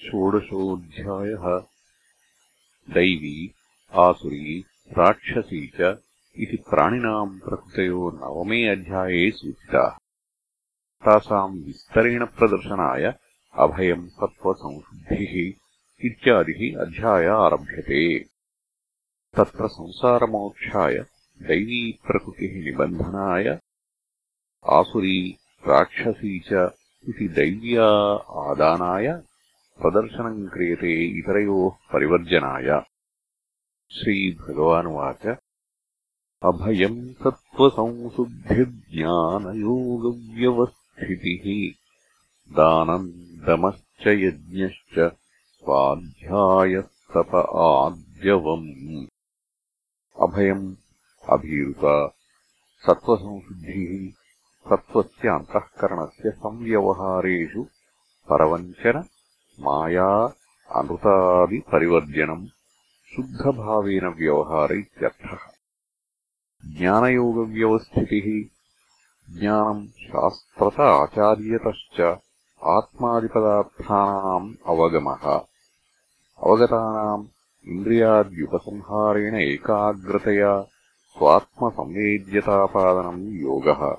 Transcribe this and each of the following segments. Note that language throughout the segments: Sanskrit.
षोडशोऽध्यायः। दैवी, आसुरी, राक्षसी च इति प्राणिनाम् प्रकृतयो नवमे अध्याये सूचिताः तासाम् विस्तरेण प्रदर्शनाय अभयम् सत्त्वसंशुद्धिः इत्यादिः अध्याय आरभ्यते। तत्र संसारमोक्षाय दैवीप्रकृतिः निबन्धनाय आसुरी, राक्षसी च इति दैव्या आदानाय प्रदर्शनम् क्रियते इतरयोः परिवर्जनाय। श्रीभगवानुवाच। अभयम् सत्त्वसंशुद्धिर्ज्ञानयोगव्यवस्थितिः। दानम् दमश्च यज्ञश्च स्वाध्यायस्तप आद्यवम्। अभयम् अभीरुता। सत्त्वसंशुद्धिः सत्त्वस्य अन्तःकरणस्य संव्यवहारेषु परवञ्चन माया अनृतादिपरिवर्जनम् शुद्धभावेन व्यवहार इत्यर्थः। ज्ञानयोगव्यवस्थितिः ज्ञानम् शास्त्रत आचार्यतश्च आत्मादिपदार्थानाम् अवगमः। अवगतानाम् इन्द्रियाद्युपसंहारेण एकाग्रतया स्वात्मसंवेद्यतापादनम् योगः।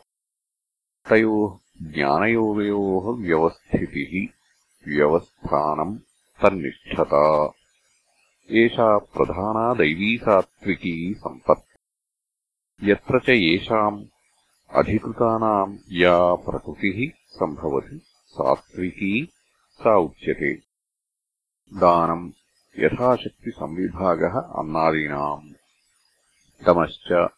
तयोः ज्ञानयोगयोः व्यवस्थितिः व्यवस्थानम् तन्निष्ठता एषा प्रधाना दैवीसात्त्विकी सम्पत्। यत्र च येषाम् अधिकृतानाम् या प्रकृतिः सम्भवति सात्त्विकी सा उच्यते। दानम् यथाशक्तिसंविभागः अन्नादीनाम्। दमश्च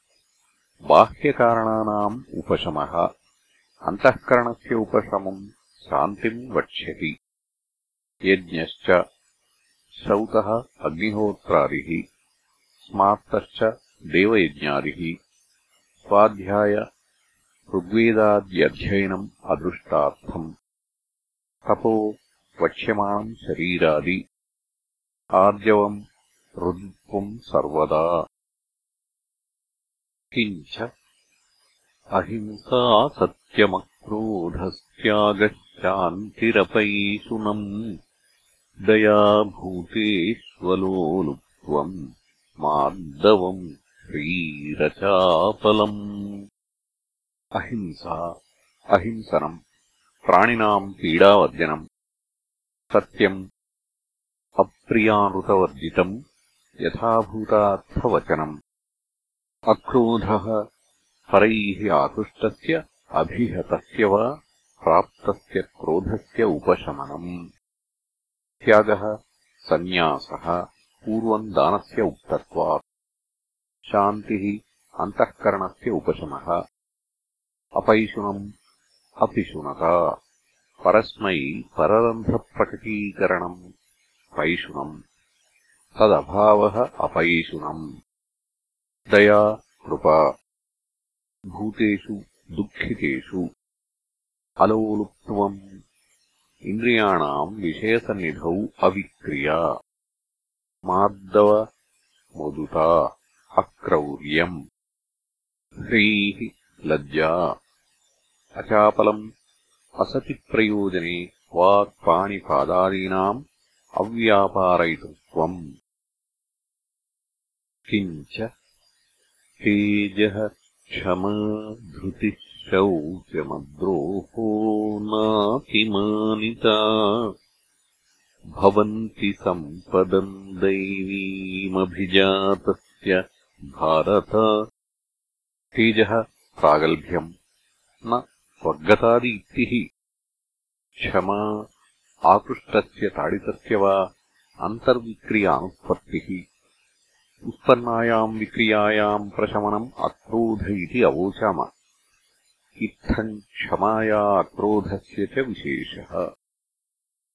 बाह्यकारणानाम् उपशमः। अन्तःकरणस्य उपशमम् शान्तिम् वक्ष्यति यज्ञश्च श्रौतः अग्निहोत्रादिः स्मार्तश्च देवयज्ञादिः स्वाध्याय ऋग्वेदाद्यध्ययनम् अदृष्टार्थम्। तपो वक्ष्यमाणम् शरीरादि आर्जवम् ऋजुत्वम् सर्वदा। किञ्च अहिंसा सत्यमक्रोधस्त्यागः शान्तिरपैषुनम् दयाभूतेष्वलोलुप्त्वम् मार्दवम् श्रीरचापलम् अहिंसा अहिंसनम् प्राणिनाम् पीडावर्जनम् सत्यम् अप्रियानृतवर्जितम् यथाभूतार्थवचनम्। अक्रोधः परैः आकृष्टस्य अभिहतस्य वा प्राप्तस्य क्रोधस्य उपशमनम् त्यागः सन्न्यासः। पूर्वम् दानस्य उक्तत्वात् शान्तिः अन्तःकरणस्य उपशमः। अपैशुनम् अपिशुनता परस्मै पररन्ध्रप्रकटीकरणम् पैशुनम्। तदभावः अपैशुनम्। दया कृपा। भूतेषु दुःखितेषु। अलोलुप्त्वम् इन्द्रियाणाम् विषयसन्निधौ अविक्रिया मार्दव मृदुता अक्रौर्यम् ह्रीः लज्जा अचापलम् असतिप्रयोजने वाक्पाणिपादादीनाम् अव्यापारयितृत्वम् किञ्च तेजः क्षमा धृतिः शौचमद्रोहो नातिमानिता। भवन्ति सम्पदम् दैवीमभिजातस्य भारत। तेजः प्रागल्भ्यम् न स्वर्गतादिक्तिः क्षमा आकृष्टस्य ताडितस्य वा अन्तर्विक्रियानुत्पत्तिः उत्पन्नायाम् विक्रियायाम् प्रशमनम् अक्रोध इति अवोचाम इत्थम् क्षमाया अक्रोधस्य च विशेषः।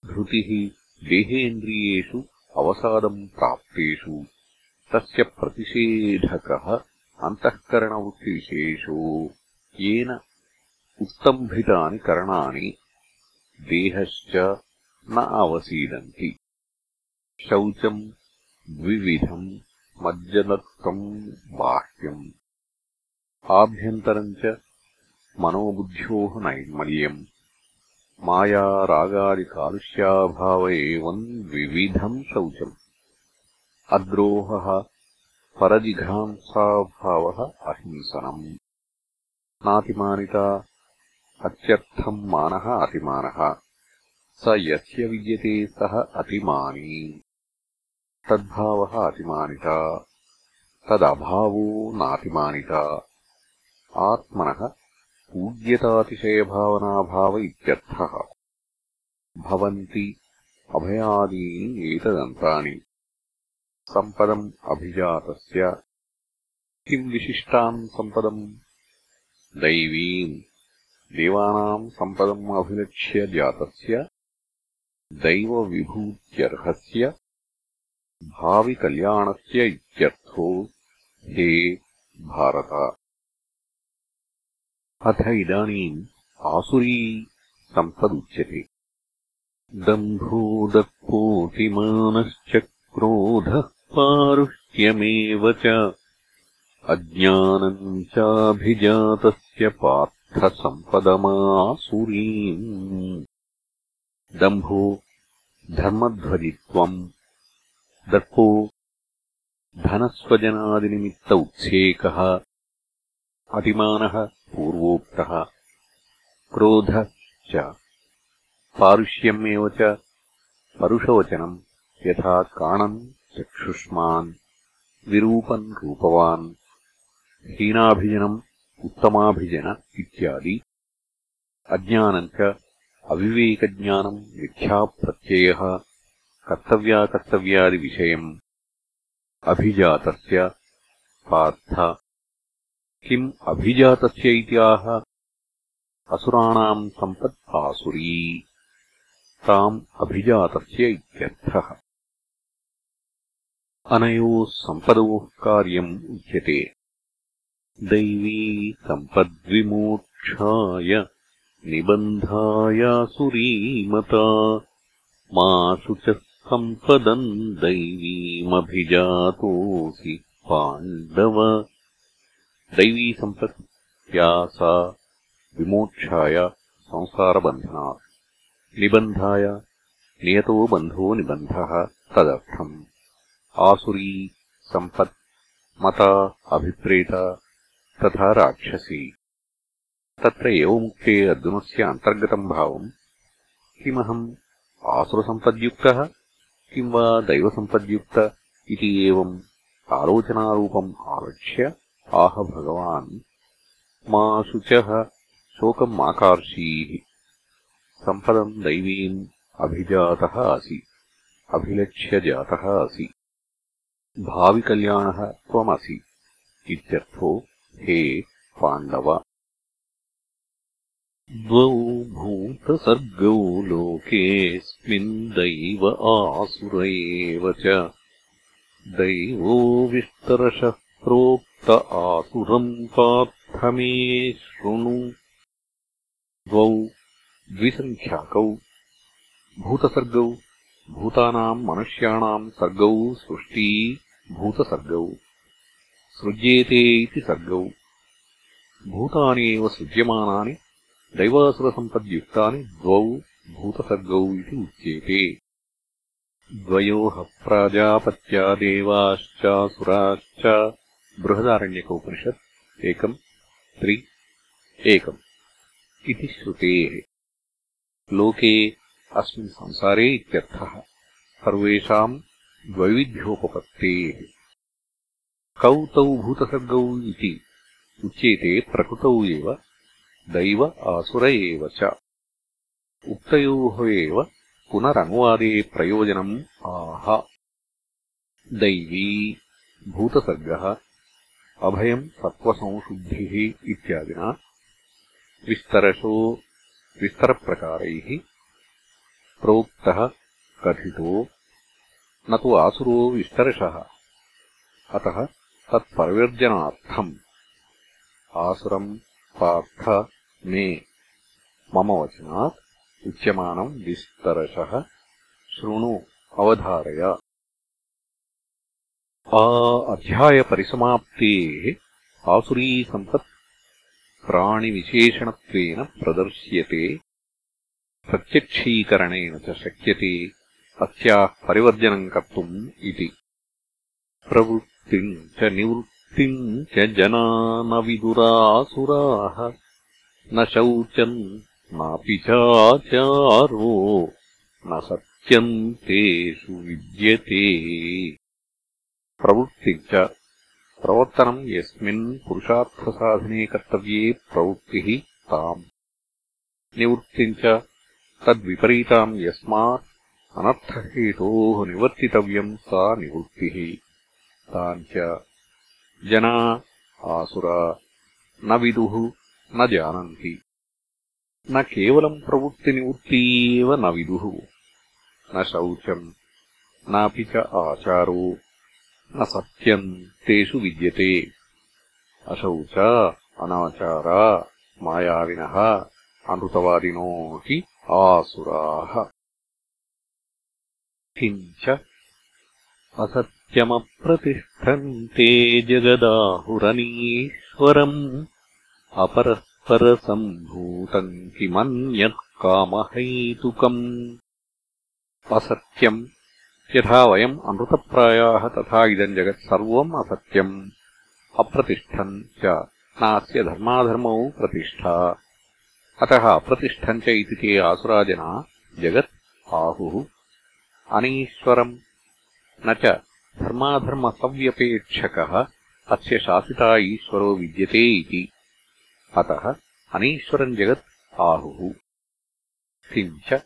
धृतिः देहेन्द्रियेषु अवसादम् प्राप्तेषु। तस्य प्रतिषेधकः अन्तःकरणवृत्तिविशेषो। येन उत्तम्भितानि करणानि देहश्च न अवसीदन्ति शौचम् द्विविधम् मज्जदत्तम् बाह्यम्। आभ्यन्तरम् च मनोबुद्ध्योः नैर्मल्यम्। मायारागादिकालुष्याभाव एवम् द्विविधम् शौचम्। अद्रोहः परजिघांसाभावः अहिंसनम्। नातिमानिता अत्यर्थम् मानः अतिमानः। स यस्य विद्यते सः अतिमानी। तद्भावः अतिमानिता। तदभावो नातिमानिता। आत्मनः पूज्यतातिशयभावनाभाव इत्यर्थः भवन्ति अभयादीनि एतदन्तानि। सम्पदम् अभिजातस्य। किम् विशिष्टाम् सम्पदम्? दैवीम्। देवानाम् सम्पदम् अभिलक्ष्य जातस्य। दैवविभूत्यर्हस्य। भाविकल्याणस्य इत्यर्थो हे भारत अथ इदानीम् आसुरी सम्पदुच्यते। दम्भो दत्पोतिमानश्च क्रोधः पारुष्यमेव च। अज्ञानम् चाभिजातस्य पार्थसम्पदमासुरीम्। दम्भो धर्मध्वजित्वम्। दर्पो धनस्वजनादिनिमित्त उत्सेकः अतिमानः पूर्वोक्तः। क्रोधश्च पारुष्यमेव च। परुषवचनम् यथा काणम् चक्षुष्मान् विरूपम् रूपवान्। हीनाभिजनम् उत्तमाभिजन इत्यादि। अज्ञानम् च अविवेकज्ञानम् मिथ्याप्रत्ययः कर्तव्याकर्तव्यादिविषयम्। अभिजातस्य पार्थ किम् अभिजातस्य इति आह असुराणाम् सम्पत् आसुरी ताम् अभिजातस्य इत्यर्थः। अनयोः सम्पदोः कार्यम् उच्यते। दैवी सम्पद्विमोक्षाय निबन्धायासुरीमता मासु च सम्पदम् दैवीमभिजातोऽसि पाण्डव दैवीसम्पत् या सा विमोक्षाय संसारबन्धनात्। निबन्धाय नियतो बन्धो निबन्धः तदर्थम्। आसुरी सम्पत् मता अभिप्रेता तथा राक्षसी। तत्र एवमुक्ते अर्जुनस्य अन्तर्गतम् भावम्। किमहम् आसुरसम्पद्युक्तः? किम् वा दैवसम्पद्युक्त इति एवम् आलोचनारूपम् आलक्ष्य आह भगवान्। मा शुचः। शोकम् आकार्षीः। सम्पदम् दैवीम् अभिजातः असि अभिलक्ष्य जातः असि भाविकल्याणः त्वमसि इत्यर्थो हे पाण्डव! द्वौ भूतसर्गौ लोकेऽस्मिन् दैव आसुर एव च। दैवो विस्तरशः प्रोक्त आसुरम् पार्थ मे शृणु द्वौ द्विसङ्ख्याकौ भूतसर्गौ भूतानाम् मनुष्याणाम् सर्गौ सृष्टी भूतसर्गौ सृज्येते इति सर्गौ भूतानि एव सृज्यमानानि दैवासुरसम्पद्युक्तानि द्वौ भूतसर्गौ इति उच्येते। द्वयोः प्राजापत्यादेवाश्चासुराश्च बृहदारण्यकोपनिषत् एकम् त्रि एकम् इति श्रुतेः। लोके अस्मिन् संसारे इत्यर्थः सर्वेषाम् द्वैविध्योपपत्तेः कौ तौ भूतसर्गौ इति उच्येते प्रकृतौ एव दैव आसुर एव च। उक्तयोः एव पुनरनुवादे प्रयोजनम् आह। दैवी भूतसर्गः अभयम् सत्त्वसंशुद्धिः इत्यादिना विस्तरशो विस्तरप्रकारैः प्रोक्तः कथितो न तु आसुरो विस्तरशः। अतः तत्परिवर्जनार्थम् आसुरम् पार्थ मे। मम वचनात् उच्यमानम् विस्तरशः। शृणु अवधारय। अध्यायपरिसमाप्तेः आसुरीसम्पत् प्राणिविशेषणत्वेन प्रदर्श्यते प्रत्यक्षीकरणेन च शक्यते अस्याः परिवर्जनम् कर्तुम् इति। प्रवृत्तिम् च निवृत्तिम् च जना न विदुरासुराः न शौचम् नापि चाचारो न सत्यम् तेषु विद्यते प्रवृत्तिम् च प्रवर्तनम् यस्मिन् पुरुषार्थसाधने कर्तव्ये प्रवृत्तिः ताम्। निवृत्तिम् च तद्विपरीताम् यस्मात् अनर्थहेतोः निवर्तितव्यम् सा निवृत्तिः। ताम् च जना आसुरा न विदुः न जानन्ति। न केवलम् प्रवृत्तिनिवृत्ती एव न विदुः। न शौचम् नापि च आचारो न सत्यम् तेषु विद्यते। अशौचा अनाचारा मायाविनः अमृतवादिनो हि आसुराः। किञ्च असत्यमप्रतिष्ठन्ते जगदाहुरनीश्वरम् अपरस्परसम्भूतम् किमन्यत्कामहैतुकम्। असत्यम् यथा वयम् अमृतप्रायाः तथा इदम् जगत् सर्वम् असत्यम्। अप्रतिष्ठम् च। नास्य धर्माधर्मौ प्रतिष्ठा। अतः अप्रतिष्ठम् च इति ते आसुराजना जगत् आहुः। अनीश्वरम्। न च धर्माधर्मसव्यपेक्षकः अस्य शासिता ईश्वरो विद्यते इति। अतः अनीश्वरम् जगत् आहुः। किञ्च।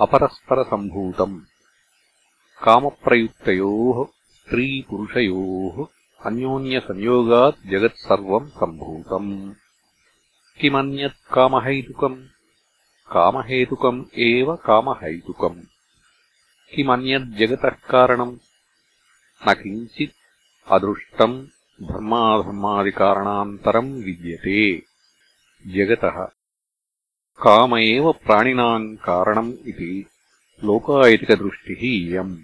अपरस्परसम्भूतम् कामप्रयुक्तयोः स्त्रीपुरुषयोः अन्योन्यसंयोगात् जगत् सर्वम् सम्भूतम्। किमन्यत् कामहैतुकम्? कामहेतुकम् एव कामहैतुकम्। किमन्यज्जगतः कारणम्? न किञ्चित् अदृष्टम् धर्माधर्मादिकारणान्तरम् विद्यते। जगतः काम एव प्राणिनाम् कारणम् इति लोकायतिकदृष्टिः इयम्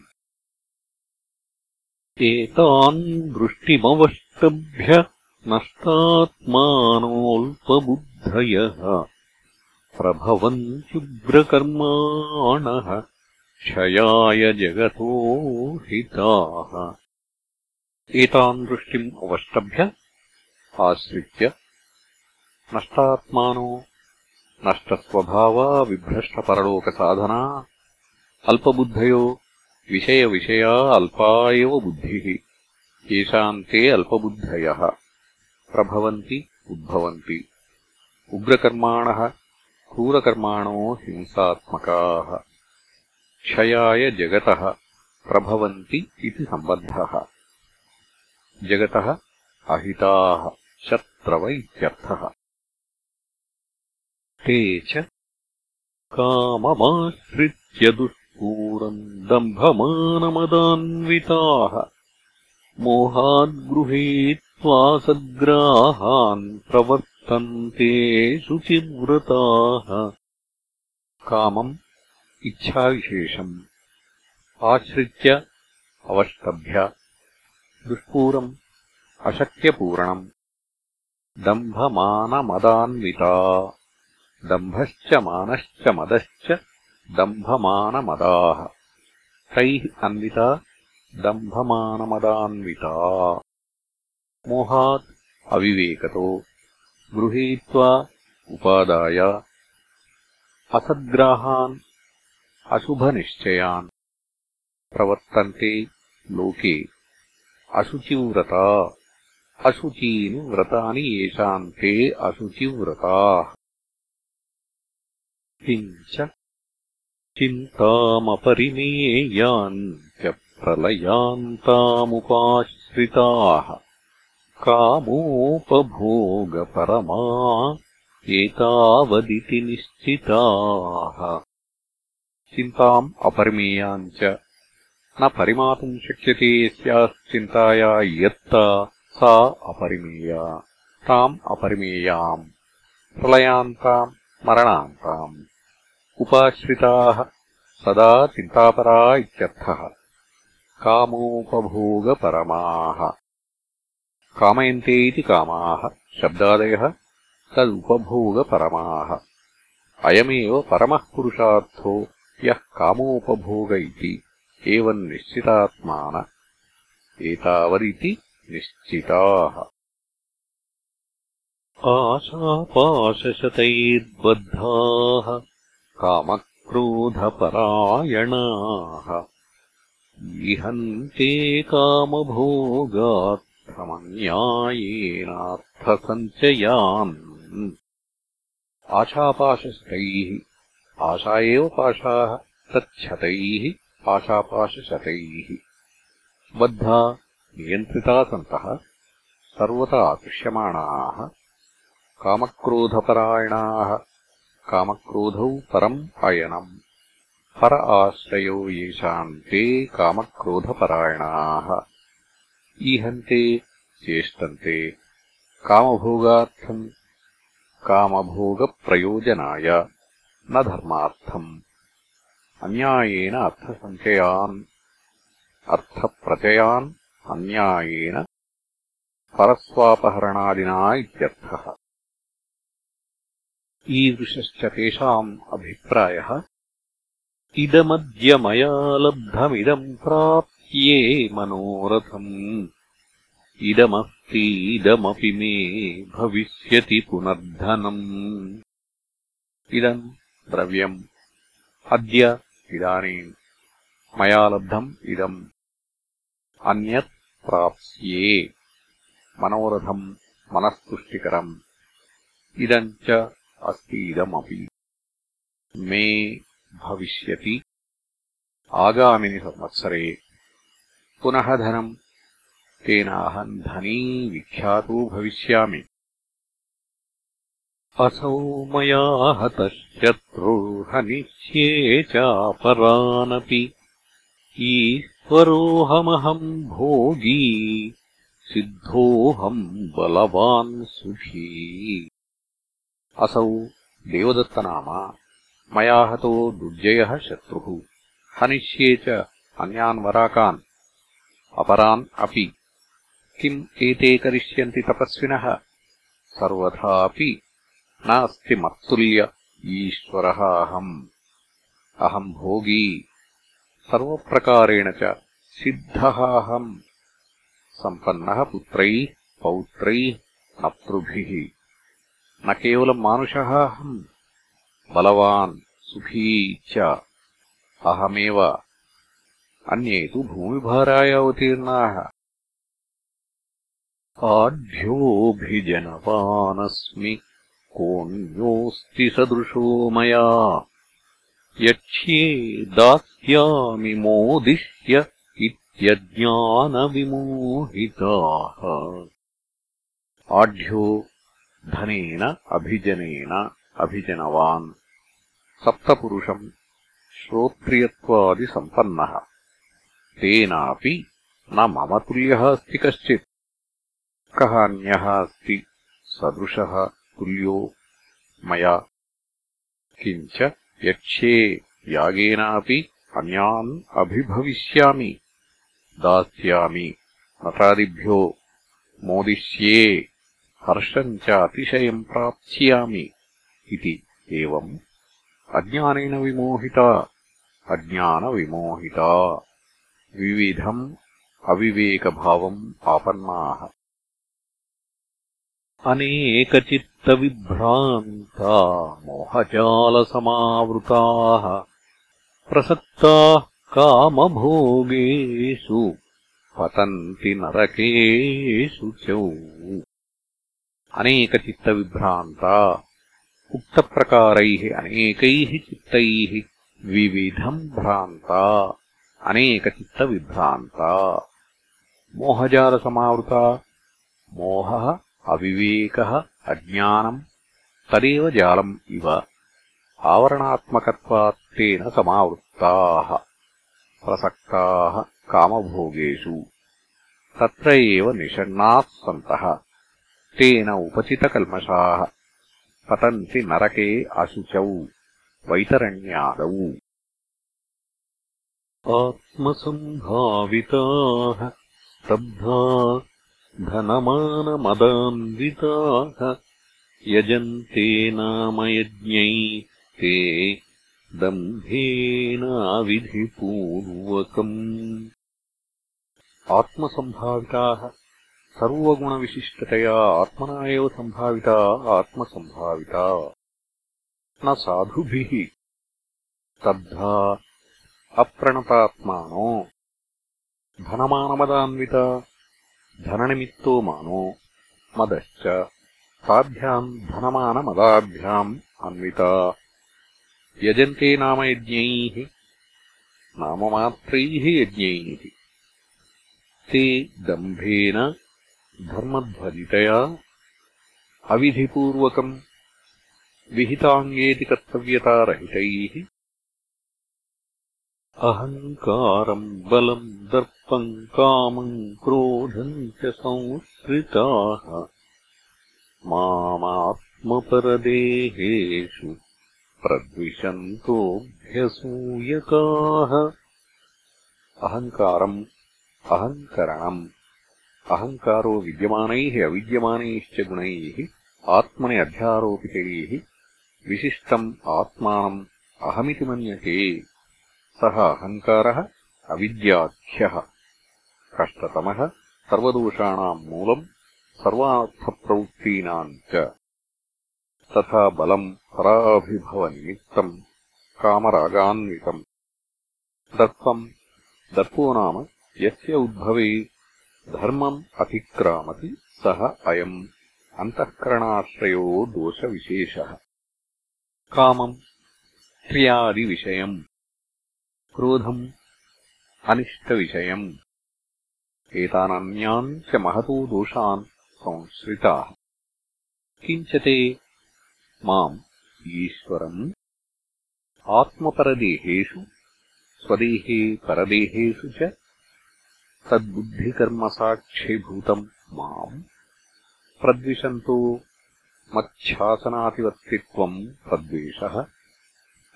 एतान् दृष्टिमवष्टभ्य नष्टात्मानोऽल्पबुद्धयः। प्रभवन्त्युग्रकर्माणः क्षयाय जगतो हिताः। एताम् दृष्टिम् अवष्टभ्य आश्रित्य नष्टात्मानो नष्टस्वभावा विभ्रष्टपरलोकसाधना अल्पबुद्धयो विषयविषया अल्पा एव बुद्धिः। येषाम् ते अल्पबुद्धयः। प्रभवन्ति उद्भवन्ति। उग्रकर्माणः क्रूरकर्माणो हिंसात्मकाः। क्षयाय जगतः प्रभवन्ति इति सम्बद्धः। जगतः अहिताः शत्रव इत्यर्थः। ते च काममाश्रित्य दुष्पूरम् दम्भमानमदान्विताः मोहाद्गृहीत्वा सद्ग्राहान् प्रवर्तन्ते शुचिव्रताः। कामम् इच्छाविशेषम्। आश्रित्य अवष्टभ्य दुष्पूरम् अशक्यपूरणम् दम्भमानमदान्विता। दम्भश्च मानश्च मदश्च दम्भमानमदाः। तैः अन्विता दम्भमानमदान्विता। मोहात् अविवेकतो गृहीत्वा उपादाय असद्ग्राहान् अशुभनिश्चयान्। प्रवर्तन्ते लोके अशुचिव्रता अशुचीनि व्रतानि येषाम् ते अशुचिव्रताः। किञ्च चिन्तामपरिमेयाम् च प्रलयान्तामुपाश्रिताः कामोपभोगपरमा एतावदिति निश्चिताः। चिन्ताम् अपरिमेयाम् च न परिमातुम् शक्यते यस्याश्चिन्ताया यत्ता सा अपरिमेया। ताम् अपरिमेयाम्। प्रलयान्ताम् मरणान्ताम् उपाश्रिताः सदा चिन्तापरा इत्यर्थः। कामोपभोगपरमाः। कामयन्ते इति कामाः शब्दादयः तदुपभोगपरमाः। अयमेव परमः पुरुषार्थो यः कामोपभोग इति एवम् निश्चितात्मान। एतावदिति निश्चिताः। आशापाशशतैर्बद्धाः कामक्रोधपरायणाः। इहन्ते कामभोगार्थमन्यायेनार्थसञ्चयान्। आशापाशशतैः आशा एव पाशाः तच्छतैः आशापाशशतैः। बद्धा नियन्त्रिता सन्तः सर्वता आकृष्यमाणाः कामक्रोधपरायणाः कामक्रोधौ परम् अयनम्। पर आश्रयो येषाम् ते कामक्रोधपरायणाः। ईहन्ते चेष्टन्ते कामभोगार्थम् कामभोगप्रयोजनाय न धर्मार्थम्। अन्यायेन अर्थसञ्चयान् अर्थप्रचयान् अन्यायेन परस्वापहरणादिना इत्यर्थः ईदृशश्च तेषाम् अभिप्रायः। इदमद्य मया लब्धमिदम् प्राप्ये मनोरथम् इदमस्तीदमपि मे भविष्यति पुनर्धनम्। इदम् द्रव्यम्। अद्य इदानीम् मया लब्धम् इदम्। अन्यत् प्राप्स्ये। मनोरथम् मनस्तुष्टिकरम् इदम् च अस्ति इदमपि मे भविष्यति। आगामिनि संवत्सरे पुनः धनम् तेनाहम् धनी विख्यातो भविष्यामि। असौ मया हतः शत्रुर्हनिष्ये चापरानपि। ईश्वरोऽहमहम् भोगी सिद्धोऽहम् बलवान् सुखी असौ देवदत्तनामा। मया हतो दुर्जयः शत्रुः। हनिष्ये च अन्यान् वराकान्। अपरान् अपि। किम् एते करिष्यन्ति तपस्विनः? सर्वथापि नास्ति मत्तुल्य ईश्वरः अहम्। अहम् भोगी। सर्वप्रकारेण च सिद्धः अहम्। सम्पन्नः पुत्रैः पौत्रैः नतृभिः न केवलम् मानुषः अहम् बलवान् सुखी च। अहमेव अन्ये तु भूमिभाराय अवतीर्णाः। आढ्योऽभिजनवानस्मि कोऽन्योऽस्ति सदृशो मया। यक्ष्ये दास्यामि मोदिष्य इत्यज्ञानविमोहिताः। आढ्यो धनेन अभिजनेन अभिजनवान्। सप्तपुरुषम् श्रोत्रियत्वादिसम्पन्नः। तेनापि न मम तुल्यः अस्ति कश्चित्। कः अन्यः अस्ति? सदृशः तुल्यो? मया? किञ्च यक्ष्ये यागेनापि अन्यान् अभिभविष्यामि। दास्यामि नटादिभ्यो मोदिष्ये हर्षम् च अतिशयम् प्राप्स्यामि इति एवम् अज्ञानेन विमोहिता अज्ञानविमोहिता। विविधम् अविवेकभावम् आपन्नाः। अनेकचित्तविभ्रान्ता मोहजालसमावृताः। प्रसक्ताः कामभोगेषु पतन्ति नरकेषु च अनेकचित्तविभ्रान्ता। उक्तप्रकारैः अनेकैः चित्तैः विविधम् भ्रान्ता। अनेकचित्तविभ्रान्ता। मोहजालसमावृता। मोहः अविवेकः अज्ञानम् तदेव जालम् इव। आवरणात्मकत्वात् तेन समावृत्ताः। प्रसक्ताः कामभोगेषु। तत्र एव निषण्णाः सन्तः तेन उपचितकल्मषाः। पतन्ति नरके अशुचौ वैतरण्यादौ। आत्मसम्भाविताः स्तब्धा धनमानमदान्विताः। यजन्ते नाम यज्ञै ते दम्भेनाविधिपूर्वकम् आत्मसम्भाविताः सर्वगुणविशिष्टतया आत्मना एव सम्भाविता, आत्मसम्भाविता। न साधुभिः। स्तब्धा अप्रणतात्मानो। धनमानमदान्विता, धननिमित्तो मानो। मदश्च ताभ्याम् धनमानमदाभ्याम् अन्विता। यजन्ते नाम यज्ञैः नाममात्रैः यज्ञैः। ते दम्भेन धर्मध्वजितया अविधिपूर्वकम् विहिताङ्गेति कर्तव्यतारहितैः अहङ्कारम् बलम् दर्पम् कामम् क्रोधम् च संश्रिताः मामात्मपरदेहेषु प्रद्विषन्तोऽभ्यसूयकाः। अहङ्कारम् अहङ्करणम् अहङ्कारो विद्यमानैः अविद्यमानैश्च गुणैः आत्मनि अध्यारोपितैः विशिष्टम् आत्मानम् अहमिति मन्यते। सः अहङ्कारः अविद्याख्यः। कष्टतमः सर्वदोषाणाम् मूलम् सर्वार्थप्रवृत्तीनाम् च। तथा बलम् पराभिभवनिमित्तम् कामरागान्वितम्। दर्पम् दर्पो नाम यस्य उद्भवे धर्मम् अतिक्रामति सः अयम् अन्तःकरणाश्रयो दोषविशेषः। कामम् क्रियादिविषयम्। क्रोधम् अनिष्टविषयम्। एतानन्यान् च महतो दोषान् संश्रिताः। किञ्च ते माम् ईश्वरम्? आत्मपरदेहेषु स्वदेहे परदेहेषु च तद्बुद्धिकर्मसाक्षीभूतम् माम् प्रद्विषन्तो मच्छासनातिवर्तित्वम् तद्वेषः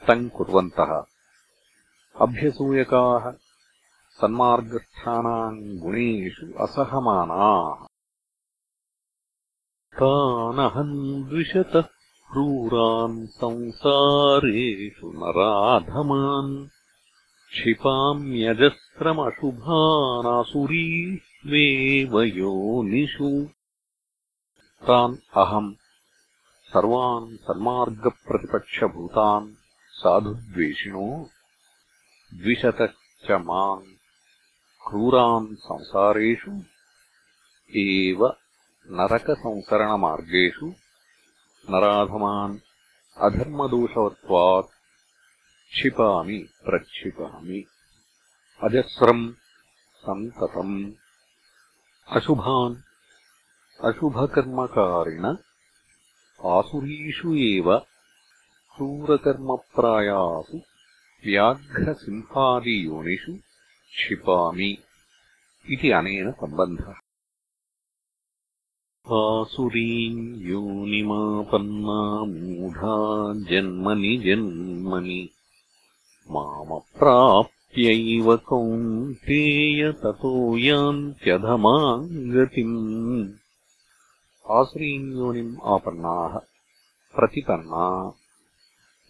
तम् कुर्वन्तः। अभ्यसूयकाः सन्मार्गस्थानाम् गुणेषु असहमानाः। तानहम् द्विषतः क्रूरान् संसारेषु नराधमान् क्षिपाम्यजस्रमशुभानासुरीष्वेव योनिषु। तान् अहम् सर्वान् सन्मार्गप्रतिपक्षभूतान् साधुद्वेषिणो द्विशतश्च माम् क्रूरान् संसारेषु एव नरकसंसरणमार्गेषु नराधमान् अधर्मदोषवत्वात् क्षिपामि प्रक्षिपामि। अजस्रम् सन्ततम्। अशुभान् अशुभकर्मकारिण आसुरीषु एव क्रूरकर्मप्रायासु व्याघ्रसिंहादियोनिषु क्षिपामि इति अनेन सम्बन्धः। आसुरीम् योनिमापन्ना मूढा जन्मनि जन्मनि मामप्राप्यैव कौन्तेय ततो यान्त्यधमाम् गतिम् आश्रीन्योनिम् आपन्नाः प्रतिपन्ना।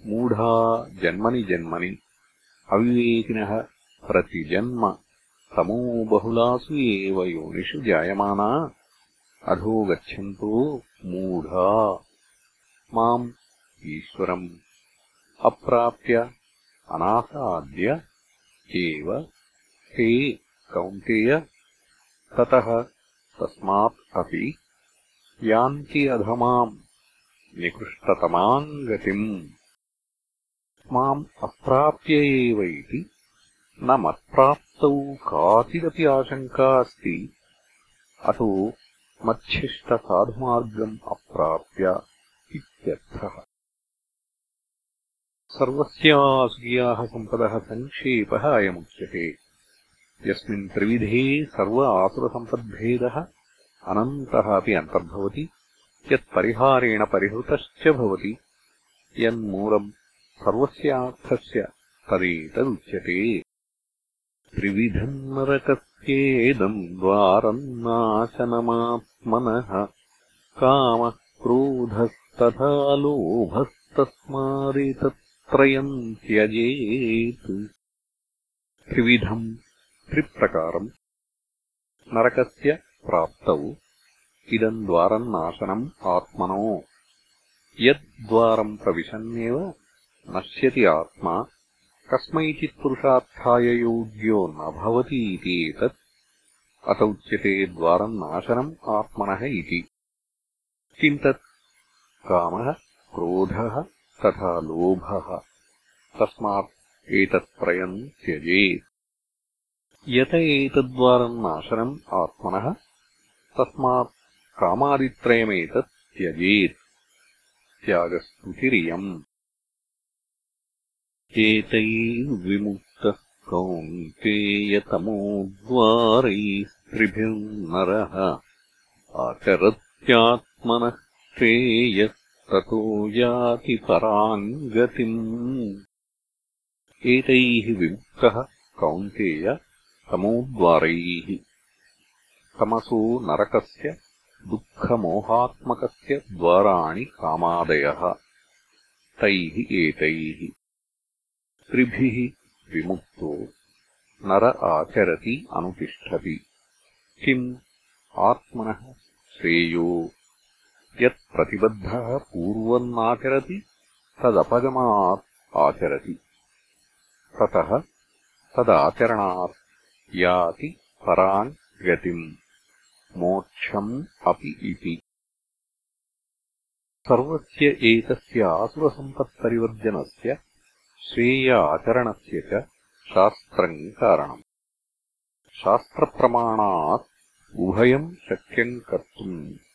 मूढा जन्मनि जन्मनि। अविवेकिनः प्रतिजन्म। तमो बहुलासु एव योनिषु जायमाना। अधो गच्छन्तो मूढा। माम् ईश्वरम् अप्राप्य अनासाद्य एव हे कौन्तेय। ततः तस्मात् अपि यान्ति अधमाम् निकृष्टतमाम् गतिम्। माम् अप्राप्य एव इति न मत्प्राप्तौ काचिदपि आशङ्का अस्ति। अतो मच्छिष्टसाधुमार्गम् अप्राप्य इत्यर्थः सर्वस्यासुर्याः सम्पदः सङ्क्षेपः अयमुच्यते। यस्मिन् त्रिविधे सर्व आसुरसम्पद्भेदः अनन्तः अपि अन्तर्भवति यत्परिहारेण परिहृतश्च भवति। यन्मूलम् सर्वस्यार्थस्य तदेतदुच्यते। त्रिविधम् नरकस्येदम् द्वारम् नाशनमात्मनः कामः क्रोधस्तथा लोभः तस्मादेतत्त्रयम् त्यजेत् त्रिविधम् त्रिप्रकारम् नरकस्य प्राप्तौ। इदम् द्वारम् नाशनम् आत्मनो। यद्द्वारम् प्रविशन्नेव, नश्यति आत्मा। कस्मैचित्पुरुषार्थाय योग्यो न भवति इति एतत्। अत उच्यते द्वारम् नाशनम् आत्मनः इति। किम् तत्? कामः? क्रोधः? तथा लोभः। तस्मात् एतत्त्रयम् त्यजेत् यत एतद्वारम् नाशनम् आत्मनः। तस्मात् कामादित्रयमेतत् त्यजेत्। त्यागस्तुतिरियम्। एतैर्विमुक्तः कौन्तेयतमोद्वारैस्त्रिभिर्नरः आचरत्यात्मनः श्रेयस्ततो याति पराम् गतिम्। एतैः विमुक्तः कौन्तेय तमोद्वारैः। तमसो नरकस्य दुःखमोहात्मकस्य द्वाराणि कामादयः। तैः एतैः। त्रिभिः विमुक्तो। नर आचरति अनुतिष्ठति। किम्? आत्मनः श्रेयो यत्प्रतिबद्धः पूर्वन्नाचरति तदपगमात् आचरति। ततः तदाचरणात् याति पराम् गतिम् मोक्षम् अपि इति। सर्वस्य एतस्य आसुरसम्पत्परिवर्जनस्य श्रेय आचरणस्य च शास्त्रम् कारणम्। शास्त्रप्रमाणात् उभयम् शक्यम् कर्तुम्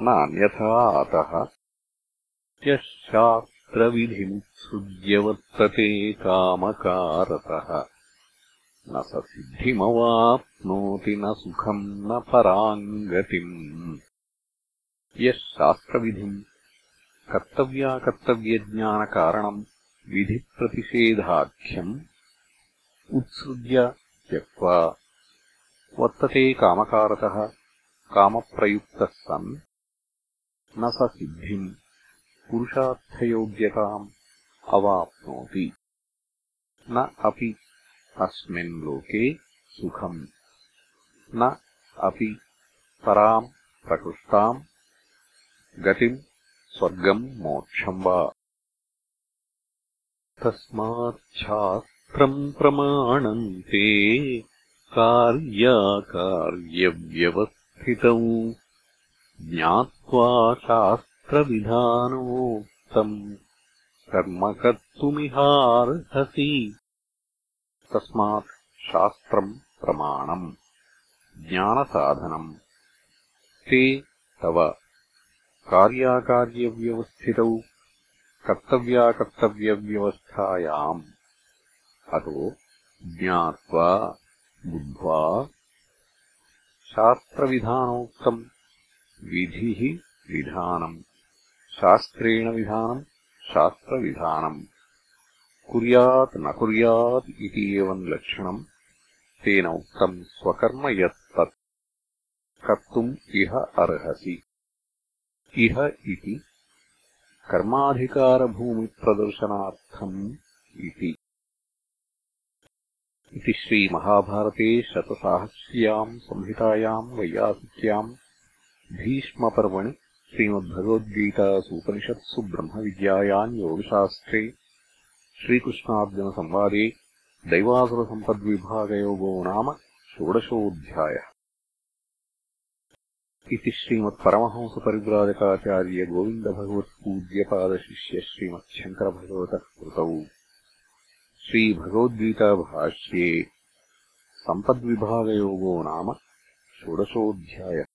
न अन्यथा अतः यः शास्त्रविधिमुत्सृज्य वर्तते कामकारतः। न स सिद्धिमवाप्नोति न सुखम् न पराम् गतिम् यः शास्त्रविधिम् कर्तव्याकर्तव्यज्ञानकारणम् विधिप्रतिषेधाख्यम् उत्सृज्य त्यक्त्वा वर्तते कामकारतः कामप्रयुक्तः सन् न स सिद्धिम् पुरुषार्थयोग्यताम् अवाप्नोति। न अपि अस्मिन् लोके सुखम्। न अपि पराम् प्रकृष्टाम् गतिम् स्वर्गम् मोक्षम् वा। तस्माच्छास्त्रम् प्रमाणन्ते कार्याकार्यव्यवस्थितौ ज्ञात्वा शास्त्रविधानोक्तम् कर्म कर्तुमिहार्हसि तस्मात् शास्त्रम् प्रमाणम् ज्ञानसाधनम् ते तव कार्याकार्यव्यवस्थितौ कर्तव्याकर्तव्यव्यवस्थायाम्। अतो ज्ञात्वा बुद्ध्वा शास्त्रविधानोक्तम् विधिः विधानम्। शास्त्रेण विधानम् शास्त्रविधानम्। कुर्यात् न कुर्यात् इति एवम् लक्षणम्। तेन उक्तम् स्वकर्म यत्तत्। कर्तुम् इह अर्हसि। इह इति कर्माधिकारभूमिप्रदर्शनार्थम् इति। श्रीमहाभारते शतसाहस्र्याम् संहितायाम् वैयासिक्याम् भीष्मपर्वणि श्रीमद्भगवद्गीतासूपनिषत्सु ब्रह्मविद्यायाम् योगशास्त्रे श्रीकृष्णार्जुनसंवादे दैवासुरसम्पद्विभागयोगो नाम षोडशोऽध्यायः इति श्रीमत्परमहंसपरिव्राजकाचार्यगोविन्दभगवत्पूज्यपादशिष्य श्रीमच्छङ्करभगवतः कृतौ श्रीभगवद्गीताभाष्ये सम्पद्विभागयोगो नाम षोडशोऽध्यायः